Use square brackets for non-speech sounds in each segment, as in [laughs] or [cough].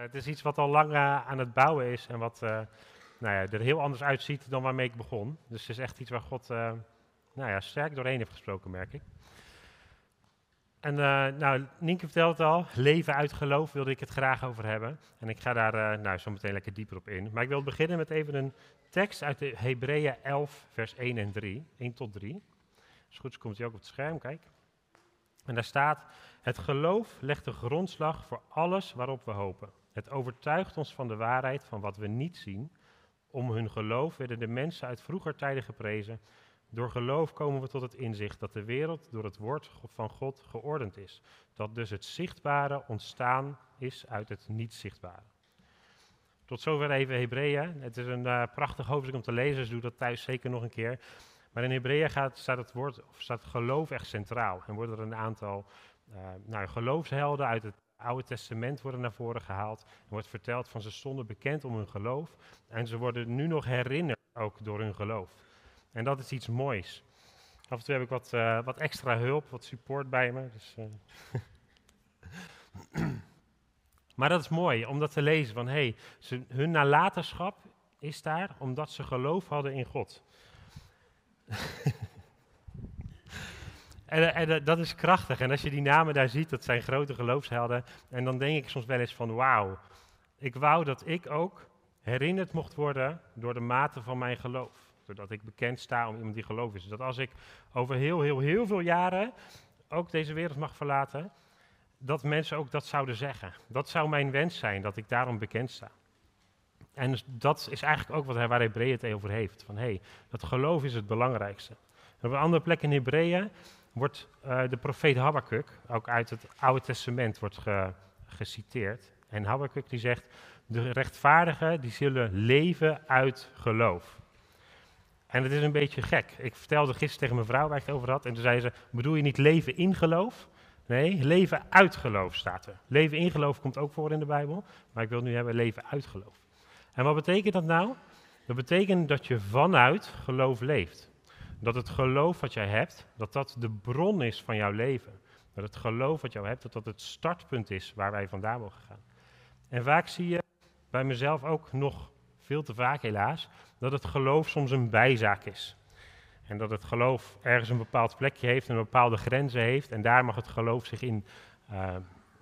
het is iets wat al lang eh, aan het bouwen is en wat eh, nou ja, er heel anders uitziet dan waarmee ik begon. Dus het is echt iets waar God eh, nou ja, sterk doorheen heeft gesproken, merk ik. En uh, nou, Nienke vertelt het al, leven uit geloof wilde ik het graag over hebben. En ik ga daar nou, zo meteen lekker dieper op in. Maar ik wil beginnen met even een tekst uit de Hebreeën 11, vers 1 en 3. 1 tot 3. Als goed komt hij ook op het scherm, kijk. En daar staat, het geloof legt de grondslag voor alles waarop we hopen. Het overtuigt ons van de waarheid van wat we niet zien. Om hun geloof werden de mensen uit vroeger tijden geprezen. Door geloof komen we tot het inzicht dat de wereld door het woord van God geordend is. Dat dus het zichtbare ontstaan is uit het niet zichtbare. Tot zover even Hebreeën. Het is een uh, prachtig hoofdstuk om te lezen, dus doe dat thuis zeker nog een keer. Maar in Hebreeën staat het woord, of staat geloof echt centraal. En worden er een aantal uh, nou, geloofshelden uit het Oude Testament worden naar voren gehaald. Er wordt verteld van ze stonden bekend om hun geloof. En ze worden nu nog herinnerd ook door hun geloof. En dat is iets moois. Af en toe heb ik wat, uh, wat extra hulp, wat support bij me. Dus, uh. [clears throat] maar dat is mooi om dat te lezen. Van, hey, ze, hun nalatenschap is daar omdat ze geloof hadden in God. [laughs] en, en, dat is krachtig. En als je die namen daar ziet, dat zijn grote geloofshelden. En dan denk ik soms wel eens van, wauw, ik wou dat ik ook herinnerd mocht worden door de mate van mijn geloof. Doordat ik bekend sta om iemand die geloof is. Dat als ik over heel, heel, heel veel jaren ook deze wereld mag verlaten, dat mensen ook dat zouden zeggen. Dat zou mijn wens zijn, dat ik daarom bekend sta. En dus dat is eigenlijk ook wat hij, waar Hebreeën het over heeft. Van hé, hey, dat geloof is het belangrijkste. Op een andere plek in Hebreeën wordt uh, de profeet Habakkuk, ook uit het Oude Testament, wordt ge, geciteerd. En Habakkuk die zegt, de rechtvaardigen die zullen leven uit geloof. En het is een beetje gek. Ik vertelde gisteren tegen mijn vrouw waar ik het over had. En toen zei ze, bedoel je niet leven in geloof? Nee, leven uit geloof staat er. Leven in geloof komt ook voor in de Bijbel. Maar ik wil nu hebben leven uit geloof. En wat betekent dat nou? Dat betekent dat je vanuit geloof leeft. Dat het geloof wat jij hebt, dat dat de bron is van jouw leven. Dat het geloof wat jij hebt, dat dat het startpunt is waar wij vandaan mogen gaan. En vaak zie je bij mezelf ook nog veel te vaak helaas, dat het geloof soms een bijzaak is. En dat het geloof ergens een bepaald plekje heeft en bepaalde grenzen heeft. En daar mag het geloof zich in, uh,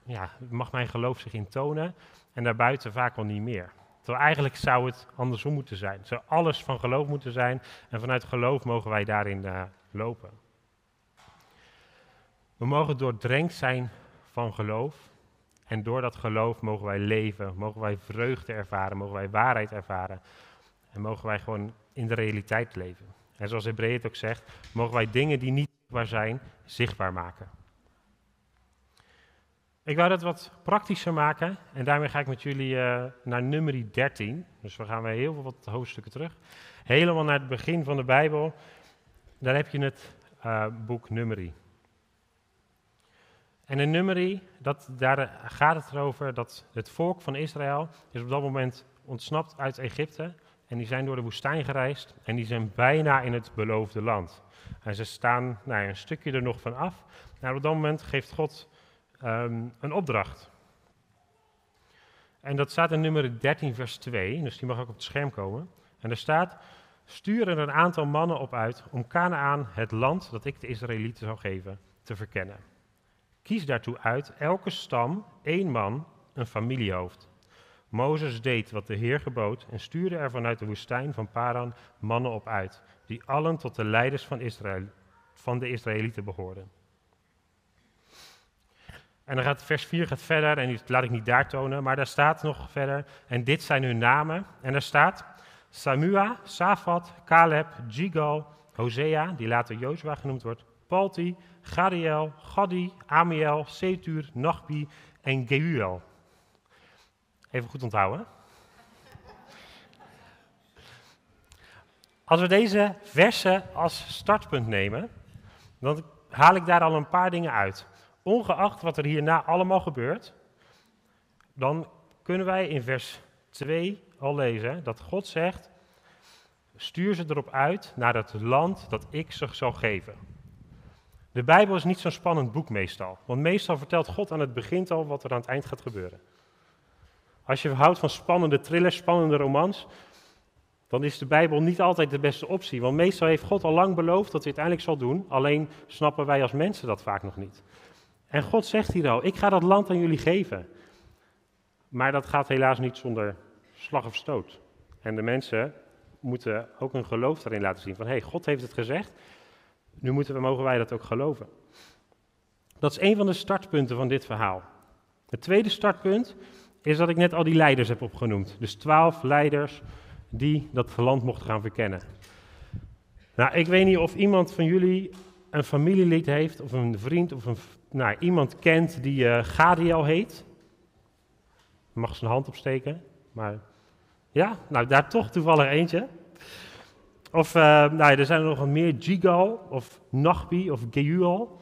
ja, mag mijn geloof zich in tonen. En daarbuiten vaak al niet meer. Terwijl eigenlijk zou het andersom moeten zijn. Zou alles van geloof moeten zijn. En vanuit geloof mogen wij daarin uh, lopen. We mogen doordrenkt zijn van geloof. En door dat geloof mogen wij leven, mogen wij vreugde ervaren, mogen wij waarheid ervaren. En mogen wij gewoon in de realiteit leven. En zoals Hebreeën het ook zegt, mogen wij dingen die niet zichtbaar zijn, zichtbaar maken. Ik wou dat wat praktischer maken en daarmee ga ik met jullie uh, naar nummer 13. Dus we gaan weer heel veel wat hoofdstukken terug. Helemaal naar het begin van de Bijbel. Daar heb je het uh, boek Nummerie. En in Numeri, dat, daar gaat het erover dat het volk van Israël is op dat moment ontsnapt uit Egypte. En die zijn door de woestijn gereisd en die zijn bijna in het beloofde land. En ze staan nou, een stukje er nog van af. Nou, op dat moment geeft God um, een opdracht. En dat staat in nummer 13, vers 2, dus die mag ook op het scherm komen. En er staat, stuur er een aantal mannen op uit om Canaan, het land dat ik de Israëlieten zou geven, te verkennen. Kies daartoe uit elke stam één man, een familiehoofd. Mozes deed wat de Heer gebood en stuurde er vanuit de woestijn van Paran mannen op uit, die allen tot de leiders van, Israël, van de Israëlieten behoorden. En dan gaat vers 4 gaat verder, en dat laat ik niet daar tonen, maar daar staat nog verder, en dit zijn hun namen. En er staat Samua, Safat, Caleb, Jigal, Hosea, die later Jozua genoemd wordt, Palti, Gadiel, Gadi, Amiel, Setur, Nachbi en Geuel. Even goed onthouden. Als we deze versen als startpunt nemen, dan haal ik daar al een paar dingen uit. Ongeacht wat er hierna allemaal gebeurt, dan kunnen wij in vers 2 al lezen dat God zegt: Stuur ze erop uit naar het land dat ik ze zal geven. De Bijbel is niet zo'n spannend boek meestal. Want meestal vertelt God aan het begin al wat er aan het eind gaat gebeuren. Als je houdt van spannende thrillers, spannende romans, dan is de Bijbel niet altijd de beste optie. Want meestal heeft God al lang beloofd dat hij het uiteindelijk zal doen. Alleen snappen wij als mensen dat vaak nog niet. En God zegt hier al: Ik ga dat land aan jullie geven. Maar dat gaat helaas niet zonder slag of stoot. En de mensen moeten ook een geloof daarin laten zien. Van hé, hey, God heeft het gezegd. Nu moeten we, mogen wij dat ook geloven. Dat is een van de startpunten van dit verhaal. Het tweede startpunt is dat ik net al die leiders heb opgenoemd. Dus twaalf leiders die dat land mochten gaan verkennen. Nou, ik weet niet of iemand van jullie een familielid heeft, of een vriend, of een, nou, iemand kent die uh, Gadiel heet. Mag zijn hand opsteken, maar ja, nou daar toch toevallig eentje. Of, uh, nou, er zijn er nog meer, Gigal, of Nachbi, of Geual.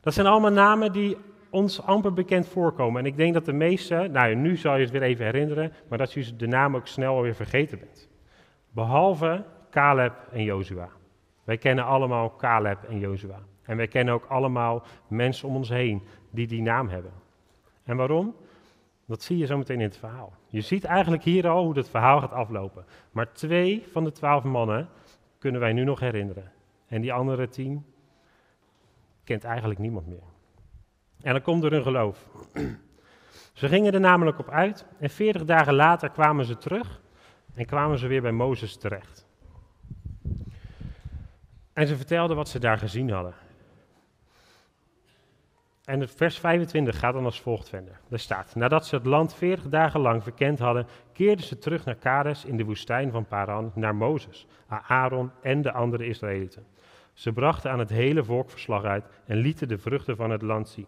Dat zijn allemaal namen die ons amper bekend voorkomen. En ik denk dat de meeste, nou nu zal je het weer even herinneren, maar dat je de naam ook snel alweer vergeten bent. Behalve Caleb en Jozua. Wij kennen allemaal Caleb en Jozua. En wij kennen ook allemaal mensen om ons heen die die naam hebben. En waarom? Dat zie je zo meteen in het verhaal. Je ziet eigenlijk hier al hoe het verhaal gaat aflopen. Maar twee van de twaalf mannen kunnen wij nu nog herinneren. En die andere tien kent eigenlijk niemand meer. En dan komt er hun geloof. Ze gingen er namelijk op uit en veertig dagen later kwamen ze terug en kwamen ze weer bij Mozes terecht. En ze vertelden wat ze daar gezien hadden. En het vers 25 gaat dan als volgt verder. Er staat, nadat ze het land veertig dagen lang verkend hadden, keerden ze terug naar Kades in de woestijn van Paran, naar Mozes, Aaron en de andere Israëlieten. Ze brachten aan het hele volk verslag uit en lieten de vruchten van het land zien.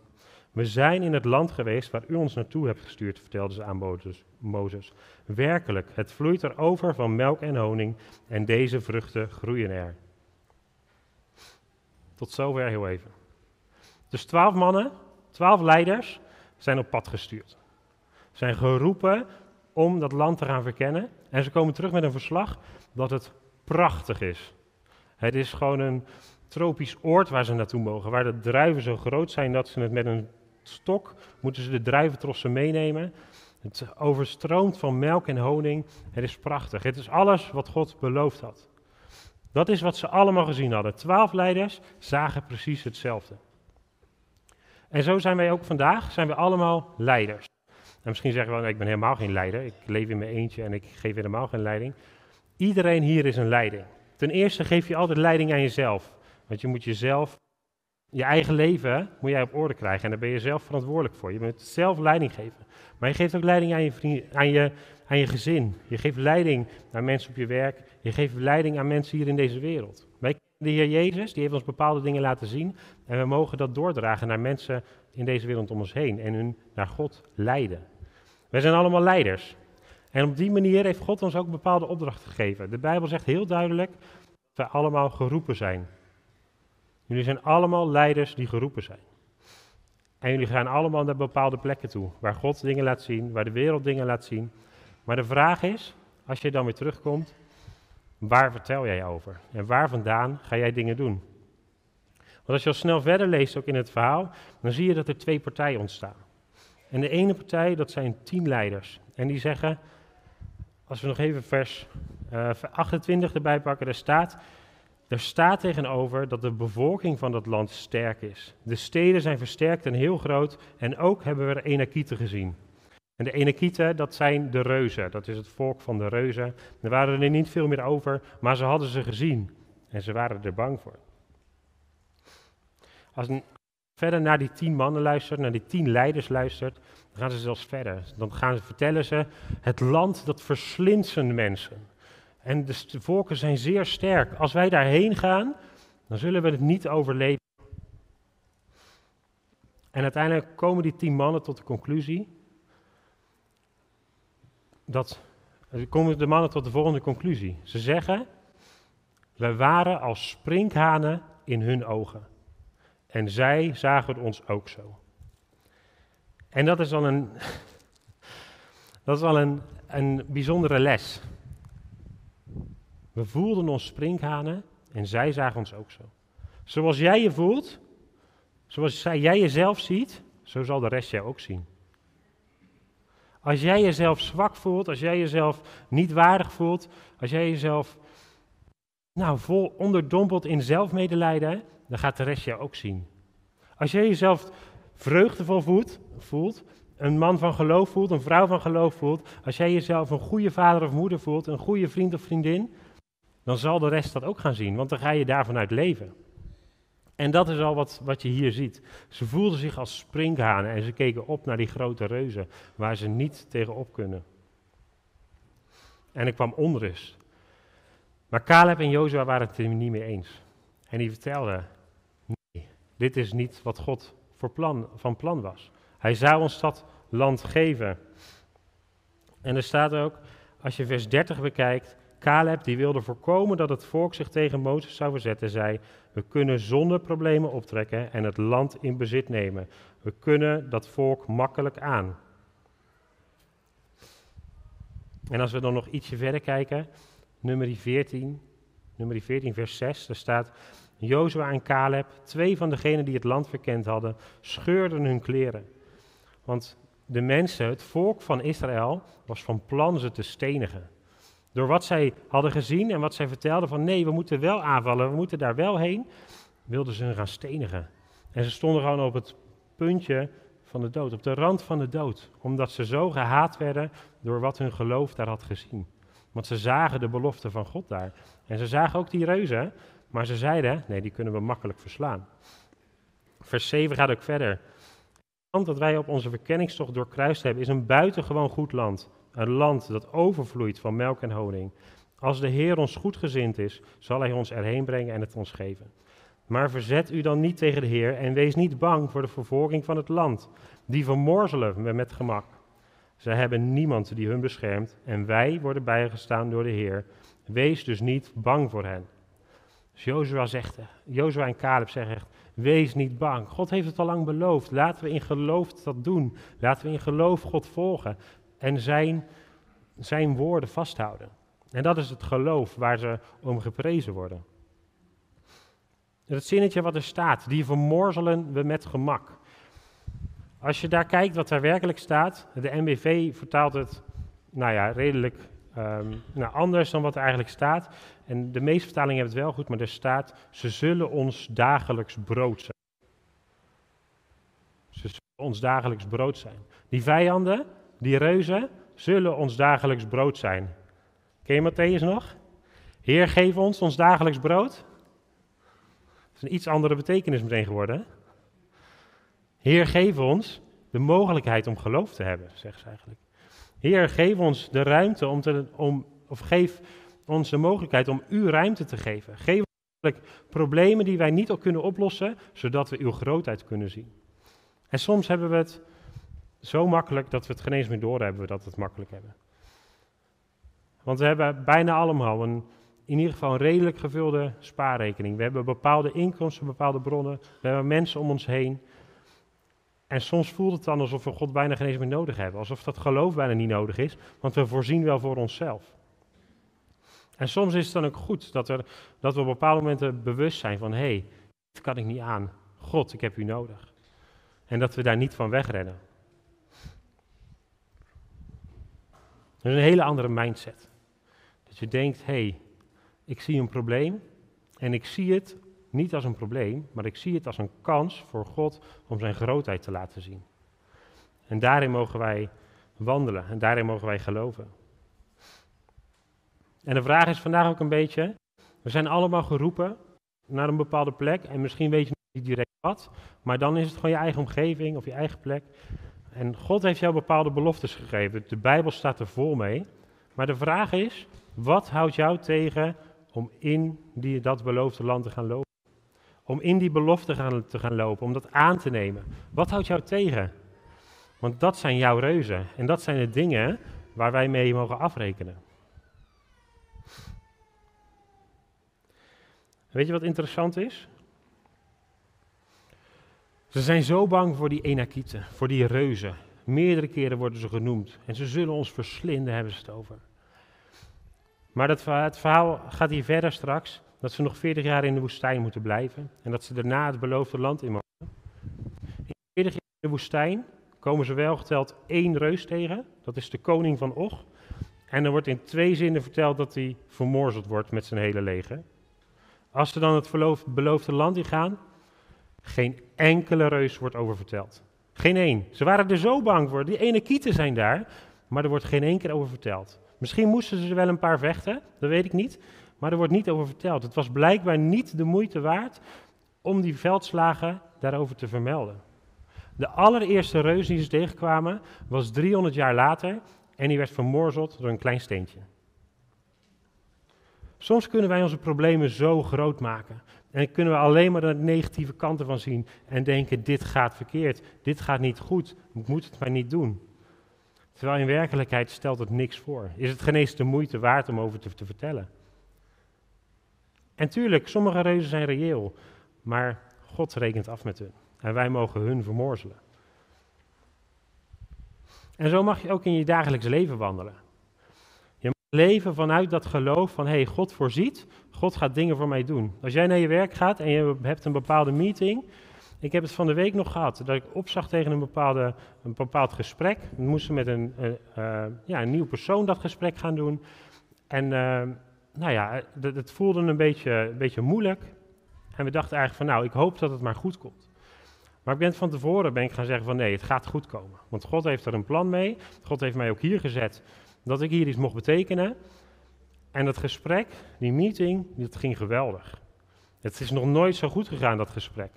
We zijn in het land geweest waar u ons naartoe hebt gestuurd, vertelde ze aan Mozes. Werkelijk, het vloeit er over van melk en honing en deze vruchten groeien er. Tot zover heel even. Dus twaalf mannen, twaalf leiders zijn op pad gestuurd. Zijn geroepen om dat land te gaan verkennen. En ze komen terug met een verslag dat het prachtig is. Het is gewoon een tropisch oord waar ze naartoe mogen, waar de druiven zo groot zijn dat ze het met een stok moeten ze de druiventrossen meenemen. Het overstroomt van melk en honing. Het is prachtig. Het is alles wat God beloofd had. Dat is wat ze allemaal gezien hadden. Twaalf leiders zagen precies hetzelfde. En zo zijn wij ook vandaag, zijn we allemaal leiders. En misschien zeggen we, wel, ik ben helemaal geen leider, ik leef in mijn eentje en ik geef helemaal geen leiding. Iedereen hier is een leiding. Ten eerste geef je altijd leiding aan jezelf. Want je moet jezelf je eigen leven moet jij op orde krijgen en daar ben je zelf verantwoordelijk voor. Je moet zelf leiding geven. Maar je geeft ook leiding aan je, vriend, aan je, aan je gezin. Je geeft leiding aan mensen op je werk. Je geeft leiding aan mensen hier in deze wereld. Wij de Heer Jezus, die heeft ons bepaalde dingen laten zien. En we mogen dat doordragen naar mensen in deze wereld om ons heen. En hun naar God leiden. Wij zijn allemaal leiders. En op die manier heeft God ons ook bepaalde opdrachten gegeven. De Bijbel zegt heel duidelijk dat wij allemaal geroepen zijn Jullie zijn allemaal leiders die geroepen zijn. En jullie gaan allemaal naar bepaalde plekken toe, waar God dingen laat zien, waar de wereld dingen laat zien. Maar de vraag is, als je dan weer terugkomt, waar vertel jij over? En waar vandaan ga jij dingen doen? Want als je al snel verder leest, ook in het verhaal, dan zie je dat er twee partijen ontstaan. En de ene partij, dat zijn tien leiders. En die zeggen, als we nog even vers uh, eh, 28 erbij pakken, daar staat, er staat tegenover dat de bevolking van dat land sterk is. De steden zijn versterkt en heel groot en ook hebben we er Enakieten gezien. En de Enakieten, dat zijn de reuzen, dat is het volk van de reuzen. Er waren er niet veel meer over, maar ze hadden ze gezien en ze waren er bang voor. Als een verder naar die tien mannen luistert, naar die tien leiders luistert, dan gaan ze zelfs verder. Dan gaan ze, vertellen ze, het land dat verslindt zijn mensen. En de volken zijn zeer sterk. Als wij daarheen gaan, dan zullen we het niet overleven. En uiteindelijk komen die tien mannen tot de conclusie dat komen de mannen tot de volgende conclusie. Ze zeggen: wij waren als sprinkhanen in hun ogen. En zij zagen ons ook zo. En dat is al een, [laughs] dat is al een, een bijzondere les. We voelden ons sprinkhanen en zij zagen ons ook zo. Zoals jij je voelt, zoals jij jezelf ziet, zo zal de rest jou ook zien. Als jij jezelf zwak voelt, als jij jezelf niet waardig voelt, als jij jezelf nou, vol onderdompeld in zelfmedelijden, dan gaat de rest jou ook zien. Als jij jezelf vreugdevol voelt, voelt, een man van geloof voelt, een vrouw van geloof voelt, als jij jezelf een goede vader of moeder voelt, een goede vriend of vriendin, dan zal de rest dat ook gaan zien, want dan ga je daarvan uit leven. En dat is al wat, wat je hier ziet. Ze voelden zich als sprinkhanen en ze keken op naar die grote reuzen waar ze niet tegenop kunnen. En er kwam onrust. Maar Caleb en Jozua waren het er niet mee eens. En die vertelden, nee, dit is niet wat God voor plan, van plan was. Hij zou ons dat land geven. En er staat ook, als je vers 30 bekijkt, Caleb die wilde voorkomen dat het volk zich tegen Mozes zou verzetten, zei, we kunnen zonder problemen optrekken en het land in bezit nemen. We kunnen dat volk makkelijk aan. En als we dan nog ietsje verder kijken, nummer 14, nummer 14 vers 6, daar staat, Jozua en Caleb, twee van degenen die het land verkend hadden, scheurden hun kleren. Want de mensen, het volk van Israël, was van plan ze te stenigen. Door wat zij hadden gezien en wat zij vertelden van nee, we moeten wel aanvallen, we moeten daar wel heen, wilden ze hen gaan stenigen. En ze stonden gewoon op het puntje van de dood, op de rand van de dood, omdat ze zo gehaat werden door wat hun geloof daar had gezien. Want ze zagen de belofte van God daar. En ze zagen ook die reuzen, maar ze zeiden, nee, die kunnen we makkelijk verslaan. Vers 7 gaat ook verder. Het land dat wij op onze verkenningstocht doorkruist hebben, is een buitengewoon goed land. Een land dat overvloeit van melk en honing. Als de Heer ons goedgezind is, zal Hij ons erheen brengen en het ons geven. Maar verzet u dan niet tegen de Heer en wees niet bang voor de vervolging van het land. Die vermorzelen we met gemak. Zij hebben niemand die hun beschermt en wij worden bijgestaan door de Heer. Wees dus niet bang voor hen. Dus Jozua en Caleb zeggen wees niet bang. God heeft het al lang beloofd. Laten we in geloof dat doen. Laten we in geloof God volgen en zijn, zijn woorden vasthouden. En dat is het geloof waar ze om geprezen worden. Het zinnetje wat er staat, die vermorzelen we met gemak. Als je daar kijkt wat er werkelijk staat, de NBV vertaalt het, nou ja, redelijk um, nou, anders dan wat er eigenlijk staat. En de meeste vertalingen hebben het wel goed, maar er staat, ze zullen ons dagelijks brood zijn. Ze zullen ons dagelijks brood zijn. Die vijanden, die reuzen, zullen ons dagelijks brood zijn. Ken je Matthäus nog? Heer, geef ons ons dagelijks brood. Dat is een iets andere betekenis meteen geworden. Heer, geef ons de mogelijkheid om geloof te hebben, zegt ze eigenlijk. Heer, geef ons de ruimte om te, om, of geef ons de mogelijkheid om u ruimte te geven. Geef ons problemen die wij niet al kunnen oplossen, zodat we uw grootheid kunnen zien. En soms hebben we het zo makkelijk dat we het geen eens meer doorhebben dat we het makkelijk hebben. Want we hebben bijna allemaal een, in ieder geval een redelijk gevulde spaarrekening. We hebben bepaalde inkomsten, bepaalde bronnen. We hebben mensen om ons heen. En soms voelt het dan alsof we God bijna geen eens meer nodig hebben. Alsof dat geloof bijna niet nodig is, want we voorzien wel voor onszelf. En soms is het dan ook goed dat, er, dat we op bepaalde momenten bewust zijn van, hé, hey, dit kan ik niet aan. God, ik heb u nodig. En dat we daar niet van wegrennen. Dat is een hele andere mindset. Dat je denkt, hé, hey, ik zie een probleem en ik zie het niet als een probleem, maar ik zie het als een kans voor God om zijn grootheid te laten zien. En daarin mogen wij wandelen en daarin mogen wij geloven. En de vraag is vandaag ook een beetje, we zijn allemaal geroepen naar een bepaalde plek en misschien weet je niet direct wat, maar dan is het gewoon je eigen omgeving of je eigen plek. En God heeft jou bepaalde beloftes gegeven. De Bijbel staat er vol mee. Maar de vraag is, wat houdt jou tegen om in die, dat beloofde land te gaan lopen? Om in die belofte gaan, te gaan lopen, om dat aan te nemen. Wat houdt jou tegen? Want dat zijn jouw reuzen. En dat zijn de dingen waar wij mee mogen afrekenen. Weet je wat interessant is? Ze zijn zo bang voor die enakieten, voor die reuzen. Meerdere keren worden ze genoemd. En ze zullen ons verslinden, hebben ze het over. Maar dat, het verhaal gaat hier verder straks. Dat ze nog 40 jaar in de woestijn moeten blijven. En dat ze daarna het beloofde land in mogen. In 40 jaar in de woestijn komen ze wel geteld één reus tegen. Dat is de koning van Och. En er wordt in twee zinnen verteld dat hij vermorzeld wordt met zijn hele leger. Als ze dan het beloofde land in gaan, geen enkele reus wordt over verteld. Geen één. Ze waren er zo bang voor. Die ene kieten zijn daar, maar er wordt geen één keer over verteld. Misschien moesten ze wel een paar vechten, dat weet ik niet. Maar er wordt niet over verteld. Het was blijkbaar niet de moeite waard om die veldslagen daarover te vermelden. De allereerste reus die ze tegenkwamen was 300 jaar later en die werd vermorzeld door een klein steentje. Soms kunnen wij onze problemen zo groot maken. En kunnen we alleen maar de negatieve kanten van zien en denken: dit gaat verkeerd, dit gaat niet goed, ik moet het maar niet doen. Terwijl in werkelijkheid stelt het niks voor. Is het geen de moeite waard om over te, te vertellen? En tuurlijk, sommige reuzen zijn reëel, maar God rekent af met hun. En wij mogen hun vermorzelen. En zo mag je ook in je dagelijks leven wandelen. Leven vanuit dat geloof van, hey, God voorziet, God gaat dingen voor mij doen. Als jij naar je werk gaat en je hebt een bepaalde meeting, ik heb het van de week nog gehad, dat ik opzag tegen een, bepaalde, een bepaald gesprek. We moesten met een, uh, ja, een nieuw persoon dat gesprek gaan doen. En uh, nou ja, het voelde een beetje, een beetje moeilijk. En we dachten eigenlijk van, nou, ik hoop dat het maar goed komt. Maar ik ben van tevoren ben ik gaan zeggen van nee, het gaat goed komen. Want God heeft er een plan mee. God heeft mij ook hier gezet dat ik hier iets mocht betekenen. En dat gesprek, die meeting, dat ging geweldig. Het is nog nooit zo goed gegaan, dat gesprek.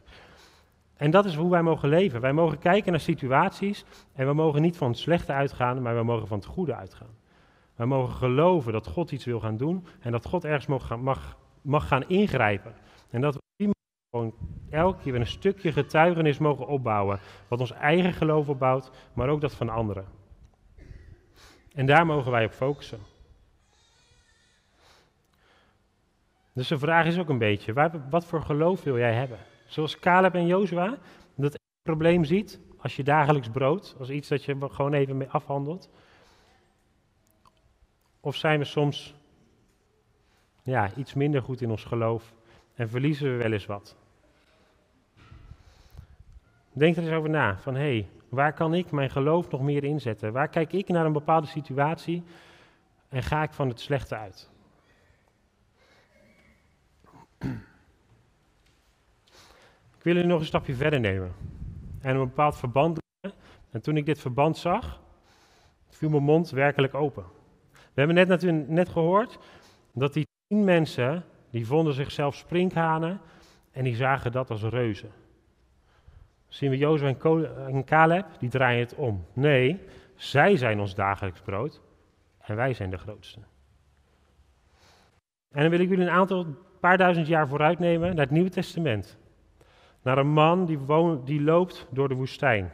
En dat is hoe wij mogen leven. Wij mogen kijken naar situaties en we mogen niet van het slechte uitgaan, maar we mogen van het goede uitgaan. Wij mogen geloven dat God iets wil gaan doen en dat God ergens mag, mag, mag gaan ingrijpen. En dat we gewoon elke keer een stukje getuigenis mogen opbouwen. Wat ons eigen geloof opbouwt, maar ook dat van anderen. En daar mogen wij op focussen. Dus de vraag is ook een beetje, wat voor geloof wil jij hebben? Zoals Caleb en Jozua, dat probleem ziet als je dagelijks brood, als iets dat je gewoon even mee afhandelt. Of zijn we soms ja, iets minder goed in ons geloof en verliezen we wel eens wat? Denk er eens over na, van hé, hey, waar kan ik mijn geloof nog meer inzetten? Waar kijk ik naar een bepaalde situatie en ga ik van het slechte uit? Ik wil jullie nog een stapje verder nemen en een bepaald verband. En toen ik dit verband zag, viel mijn mond werkelijk open. We hebben net, net gehoord dat die tien mensen, die vonden zichzelf sprinkhanen en die zagen dat als reuzen. Zien we Jozef en Caleb, die draaien het om. Nee, zij zijn ons dagelijks brood en wij zijn de grootste. En dan wil ik jullie een aantal, paar duizend jaar vooruit nemen naar het Nieuwe Testament. Naar een man die, die loopt door de woestijn.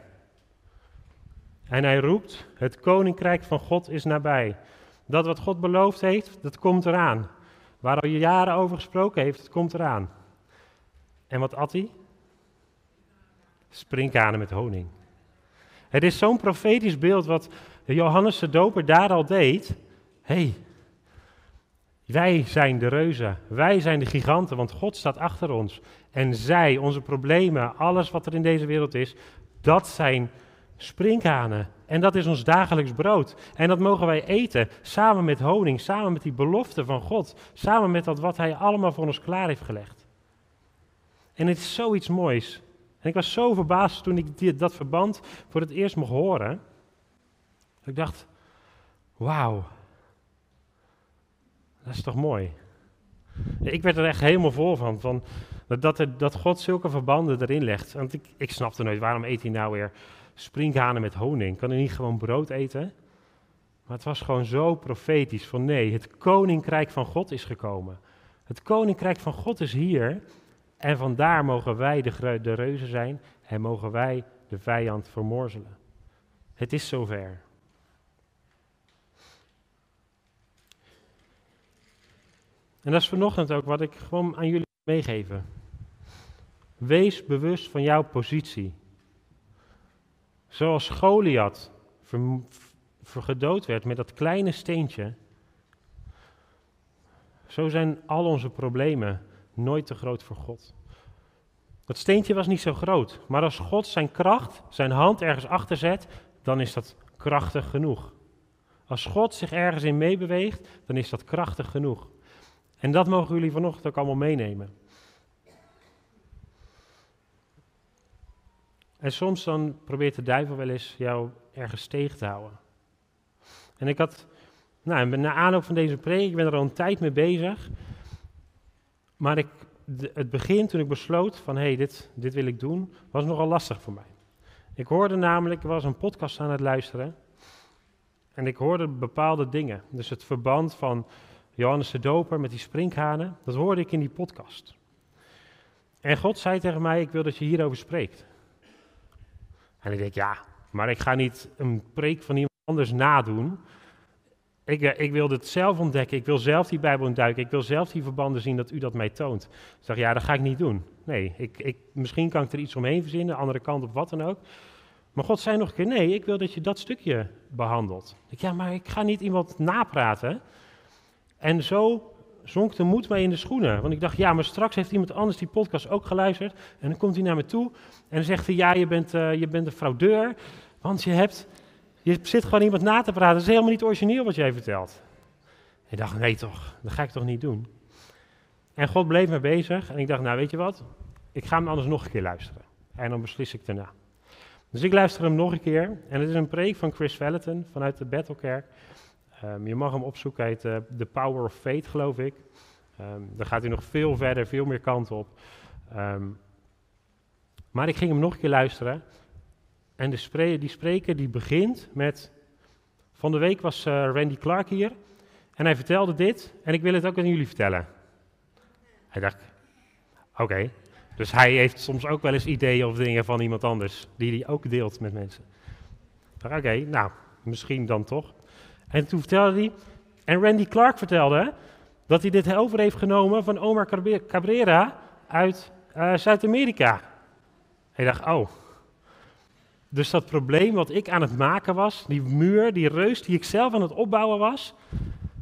En hij roept, het koninkrijk van God is nabij. Dat wat God beloofd heeft, dat komt eraan. Waar al jaren over gesproken heeft, het komt eraan. En wat at hij? Sprinkhanen met honing. Het is zo'n profetisch beeld wat Johannes de Doper daar al deed. hey, wij zijn de reuzen, wij zijn de giganten, want God staat achter ons. En zij, onze problemen, alles wat er in deze wereld is, dat zijn sprinkhanen. En dat is ons dagelijks brood. En dat mogen wij eten, samen met honing, samen met die belofte van God, samen met dat wat Hij allemaal voor ons klaar heeft gelegd. En het is zoiets moois. En ik was zo verbaasd toen ik dat verband voor het eerst mocht horen. Ik dacht, wauw, dat is toch mooi. Ik werd er echt helemaal vol van, van dat, dat God zulke verbanden erin legt. Want ik, ik snapte nooit, waarom eet hij nou weer sprinkhanen met honing? Kan hij niet gewoon brood eten? Maar het was gewoon zo profetisch van nee, het koninkrijk van God is gekomen. Het koninkrijk van God is hier en vandaar mogen wij de, reuzen zijn en mogen wij de vijand vermorzelen. Het is zover. En dat is vanochtend ook wat ik gewoon aan jullie meegeven. Wees bewust van jouw positie. Zoals Goliath gedood werd met dat kleine steentje, zo zijn al onze problemen nooit te groot voor God. Dat steentje was niet zo groot, maar als God zijn kracht, zijn hand ergens achter zet, dan is dat krachtig genoeg. Als God zich ergens in meebeweegt, dan is dat krachtig genoeg. En dat mogen jullie vanochtend ook allemaal meenemen. En soms dan probeert de duivel wel eens jou ergens tegen te houden. En ik had, nou, na aanloop van deze preek, ik ben er al een tijd mee bezig. Maar ik, het begin toen ik besloot van, hé, hey, dit, dit wil ik doen, was nogal lastig voor mij. Ik hoorde namelijk, ik was een podcast aan het luisteren. En ik hoorde bepaalde dingen. Dus het verband van Johannes de Doper met die sprinkhanen, dat hoorde ik in die podcast. En God zei tegen mij, ik wil dat je hierover spreekt. En ik denk, ja, maar ik ga niet een preek van iemand anders nadoen. Ik, eh, ik wil het zelf ontdekken, ik wil zelf die Bijbel ontduiken, ik wil zelf die verbanden zien dat u dat mij toont. Ik zeg, ja, dat ga ik niet doen. Nee, ik, ik, misschien kan ik er iets omheen verzinnen, andere kant op wat dan ook. Maar God zei nog een keer, nee, ik wil dat je dat stukje behandelt. Ik, ja, maar ik ga niet iemand napraten. En zo zonk de moed mij in de schoenen. Want ik dacht, ja, maar straks heeft iemand anders die podcast ook geluisterd. En dan komt hij naar me toe en zegt hij, ja, je bent, uh, je bent een fraudeur. Want je, hebt, je zit gewoon iemand na te praten. Dat is helemaal niet origineel wat jij vertelt. Ik dacht, nee toch, dat ga ik toch niet doen. En God bleef me bezig. En ik dacht, nou weet je wat, ik ga hem anders nog een keer luisteren. En dan beslis ik daarna. Dus ik luister hem nog een keer. En het is een preek van Chris Vallotton vanuit de Battlekerk. Um, je mag hem opzoeken, heet uh, The Power of Faith, geloof ik. Um, dan gaat hij nog veel verder, veel meer kant op. Um, maar ik ging hem nog een keer luisteren. En de spre die spreker die begint met... Van de week was uh, Randy Clark hier. En hij vertelde dit. En ik wil het ook aan jullie vertellen. Hij dacht, oké. Dus hij heeft soms ook wel eens ideeën of dingen van iemand anders. Die hij ook deelt met mensen. Oké, nou, misschien dan toch. En toen vertelde hij, en Randy Clark vertelde dat hij dit over heeft genomen van Omar Cabrera uit uh, Zuid-Amerika. Hij dacht, oh. Dus dat probleem wat ik aan het maken was, die muur, die reus die ik zelf aan het opbouwen was,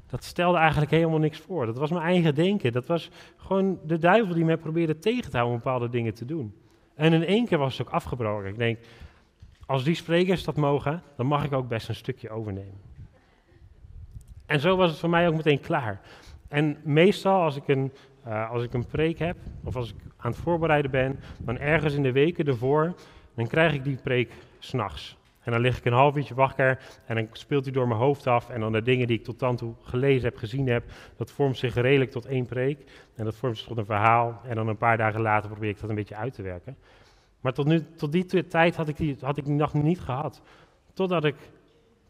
dat stelde eigenlijk helemaal niks voor. Dat was mijn eigen denken. Dat was gewoon de duivel die mij probeerde tegen te houden om bepaalde dingen te doen. En in één keer was het ook afgebroken. Ik denk, als die sprekers dat mogen, dan mag ik ook best een stukje overnemen. En zo was het voor mij ook meteen klaar. En meestal als ik een, uh, als ik een preek heb, of als ik aan het voorbereiden ben, dan ergens in de weken ervoor, dan krijg ik die preek s'nachts. En dan lig ik een half uurtje wakker en dan speelt hij door mijn hoofd af. En dan de dingen die ik tot dan toe gelezen heb, gezien heb, dat vormt zich redelijk tot één preek. En dat vormt zich tot een verhaal. En dan een paar dagen later probeer ik dat een beetje uit te werken. Maar tot, nu, tot die tijd had ik die, had ik die nacht niet gehad. Totdat ik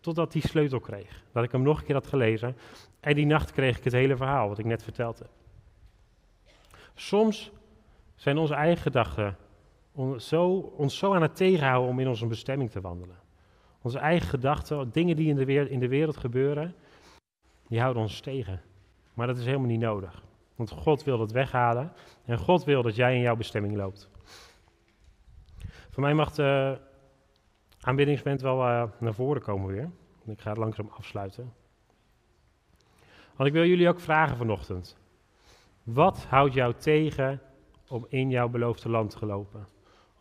Totdat die sleutel kreeg. Dat ik hem nog een keer had gelezen. En die nacht kreeg ik het hele verhaal wat ik net verteld heb. Soms zijn onze eigen gedachten ons zo, ons zo aan het tegenhouden om in onze bestemming te wandelen. Onze eigen gedachten, dingen die in de, wereld, in de wereld gebeuren, die houden ons tegen. Maar dat is helemaal niet nodig. Want God wil dat weghalen en God wil dat jij in jouw bestemming loopt. Voor mij mag de aanbiddingsband wel uh, naar voren komen weer. Ik ga het langzaam afsluiten. Want ik wil jullie ook vragen vanochtend. Wat houdt jou tegen om in jouw beloofde land te lopen?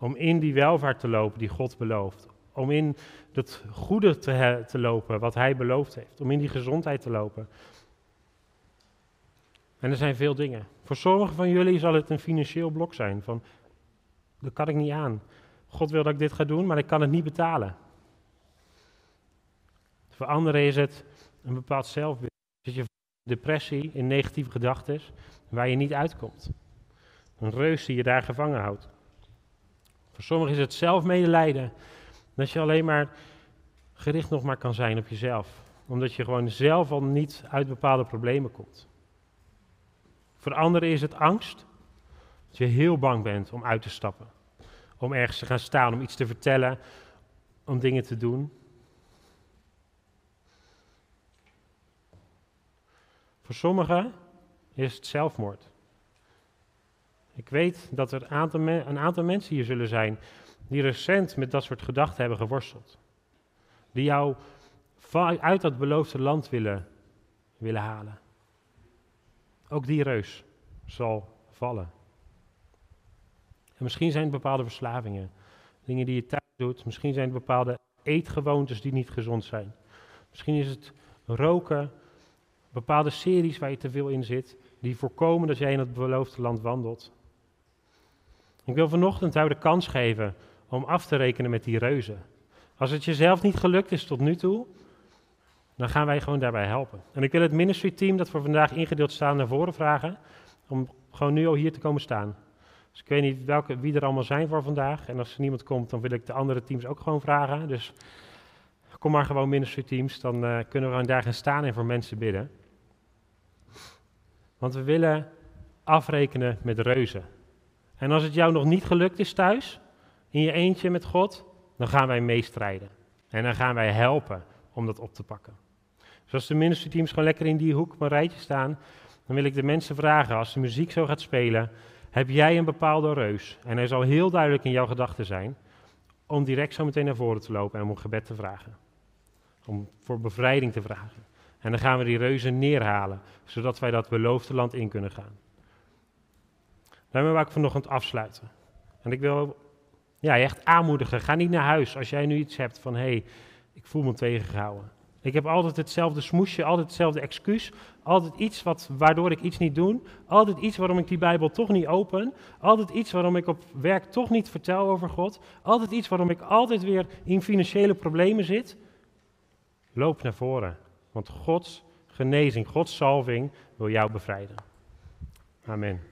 Om in die welvaart te lopen die God belooft. Om in het goede te, te lopen wat Hij beloofd heeft. Om in die gezondheid te lopen. En er zijn veel dingen. Voor sommigen van jullie zal het een financieel blok zijn. Van, dat kan ik niet aan. God wil dat ik dit ga doen, maar ik kan het niet betalen. Voor anderen is het een bepaald zelfbeeld. Zit je depressie, in negatieve gedachten, waar je niet uitkomt. Een reus die je daar gevangen houdt. Voor sommigen is het zelfmedelijden. Dat je alleen maar gericht nog maar kan zijn op jezelf. Omdat je gewoon zelf al niet uit bepaalde problemen komt. Voor anderen is het angst. Dat je heel bang bent om uit te stappen om ergens te gaan staan, om iets te vertellen, om dingen te doen. Voor sommigen is het zelfmoord. Ik weet dat er een aantal mensen hier zullen zijn die recent met dat soort gedachten hebben geworsteld. Die jou uit dat beloofde land willen, willen halen. Ook die reus zal vallen. En misschien zijn het bepaalde verslavingen, dingen die je thuis doet. Misschien zijn het bepaalde eetgewoontes die niet gezond zijn. Misschien is het roken, bepaalde series waar je te veel in zit, die voorkomen dat jij in het beloofde land wandelt. Ik wil vanochtend jou de kans geven om af te rekenen met die reuzen. Als het jezelf niet gelukt is tot nu toe, dan gaan wij gewoon daarbij helpen. En ik wil het ministry team dat voor vandaag ingedeeld staan naar voren vragen, om gewoon nu al hier te komen staan. Dus ik weet niet welke, wie er allemaal zijn voor vandaag. En als er niemand komt, dan wil ik de andere teams ook gewoon vragen. Dus kom maar gewoon ministry teams, dan uh, kunnen we gewoon daar gaan staan en voor mensen bidden. Want we willen afrekenen met reuzen. En als het jou nog niet gelukt is thuis, in je eentje met God, dan gaan wij meestrijden. En dan gaan wij helpen om dat op te pakken. Dus als de ministry teams gewoon lekker in die hoek op een rijtje staan, dan wil ik de mensen vragen, als de muziek zo gaat spelen, heb jij een bepaalde reus? En hij zal heel duidelijk in jouw gedachten zijn, om direct zo meteen naar voren te lopen en om gebed te vragen. Om voor bevrijding te vragen. En dan gaan we die reuzen neerhalen, zodat wij dat beloofde land in kunnen gaan. Daarmee wil ik vanochtend afsluiten. En ik wil ja, je echt aanmoedigen. Ga niet naar huis als jij nu iets hebt van hé, hey, ik voel me tegengehouden. Ik heb altijd hetzelfde smoesje, altijd hetzelfde excuus. Altijd iets wat, waardoor ik iets niet doe. Altijd iets waarom ik die Bijbel toch niet open. Altijd iets waarom ik op werk toch niet vertel over God. Altijd iets waarom ik altijd weer in financiële problemen zit. Loop naar voren. Want Gods genezing, Gods salving wil jou bevrijden. Amen.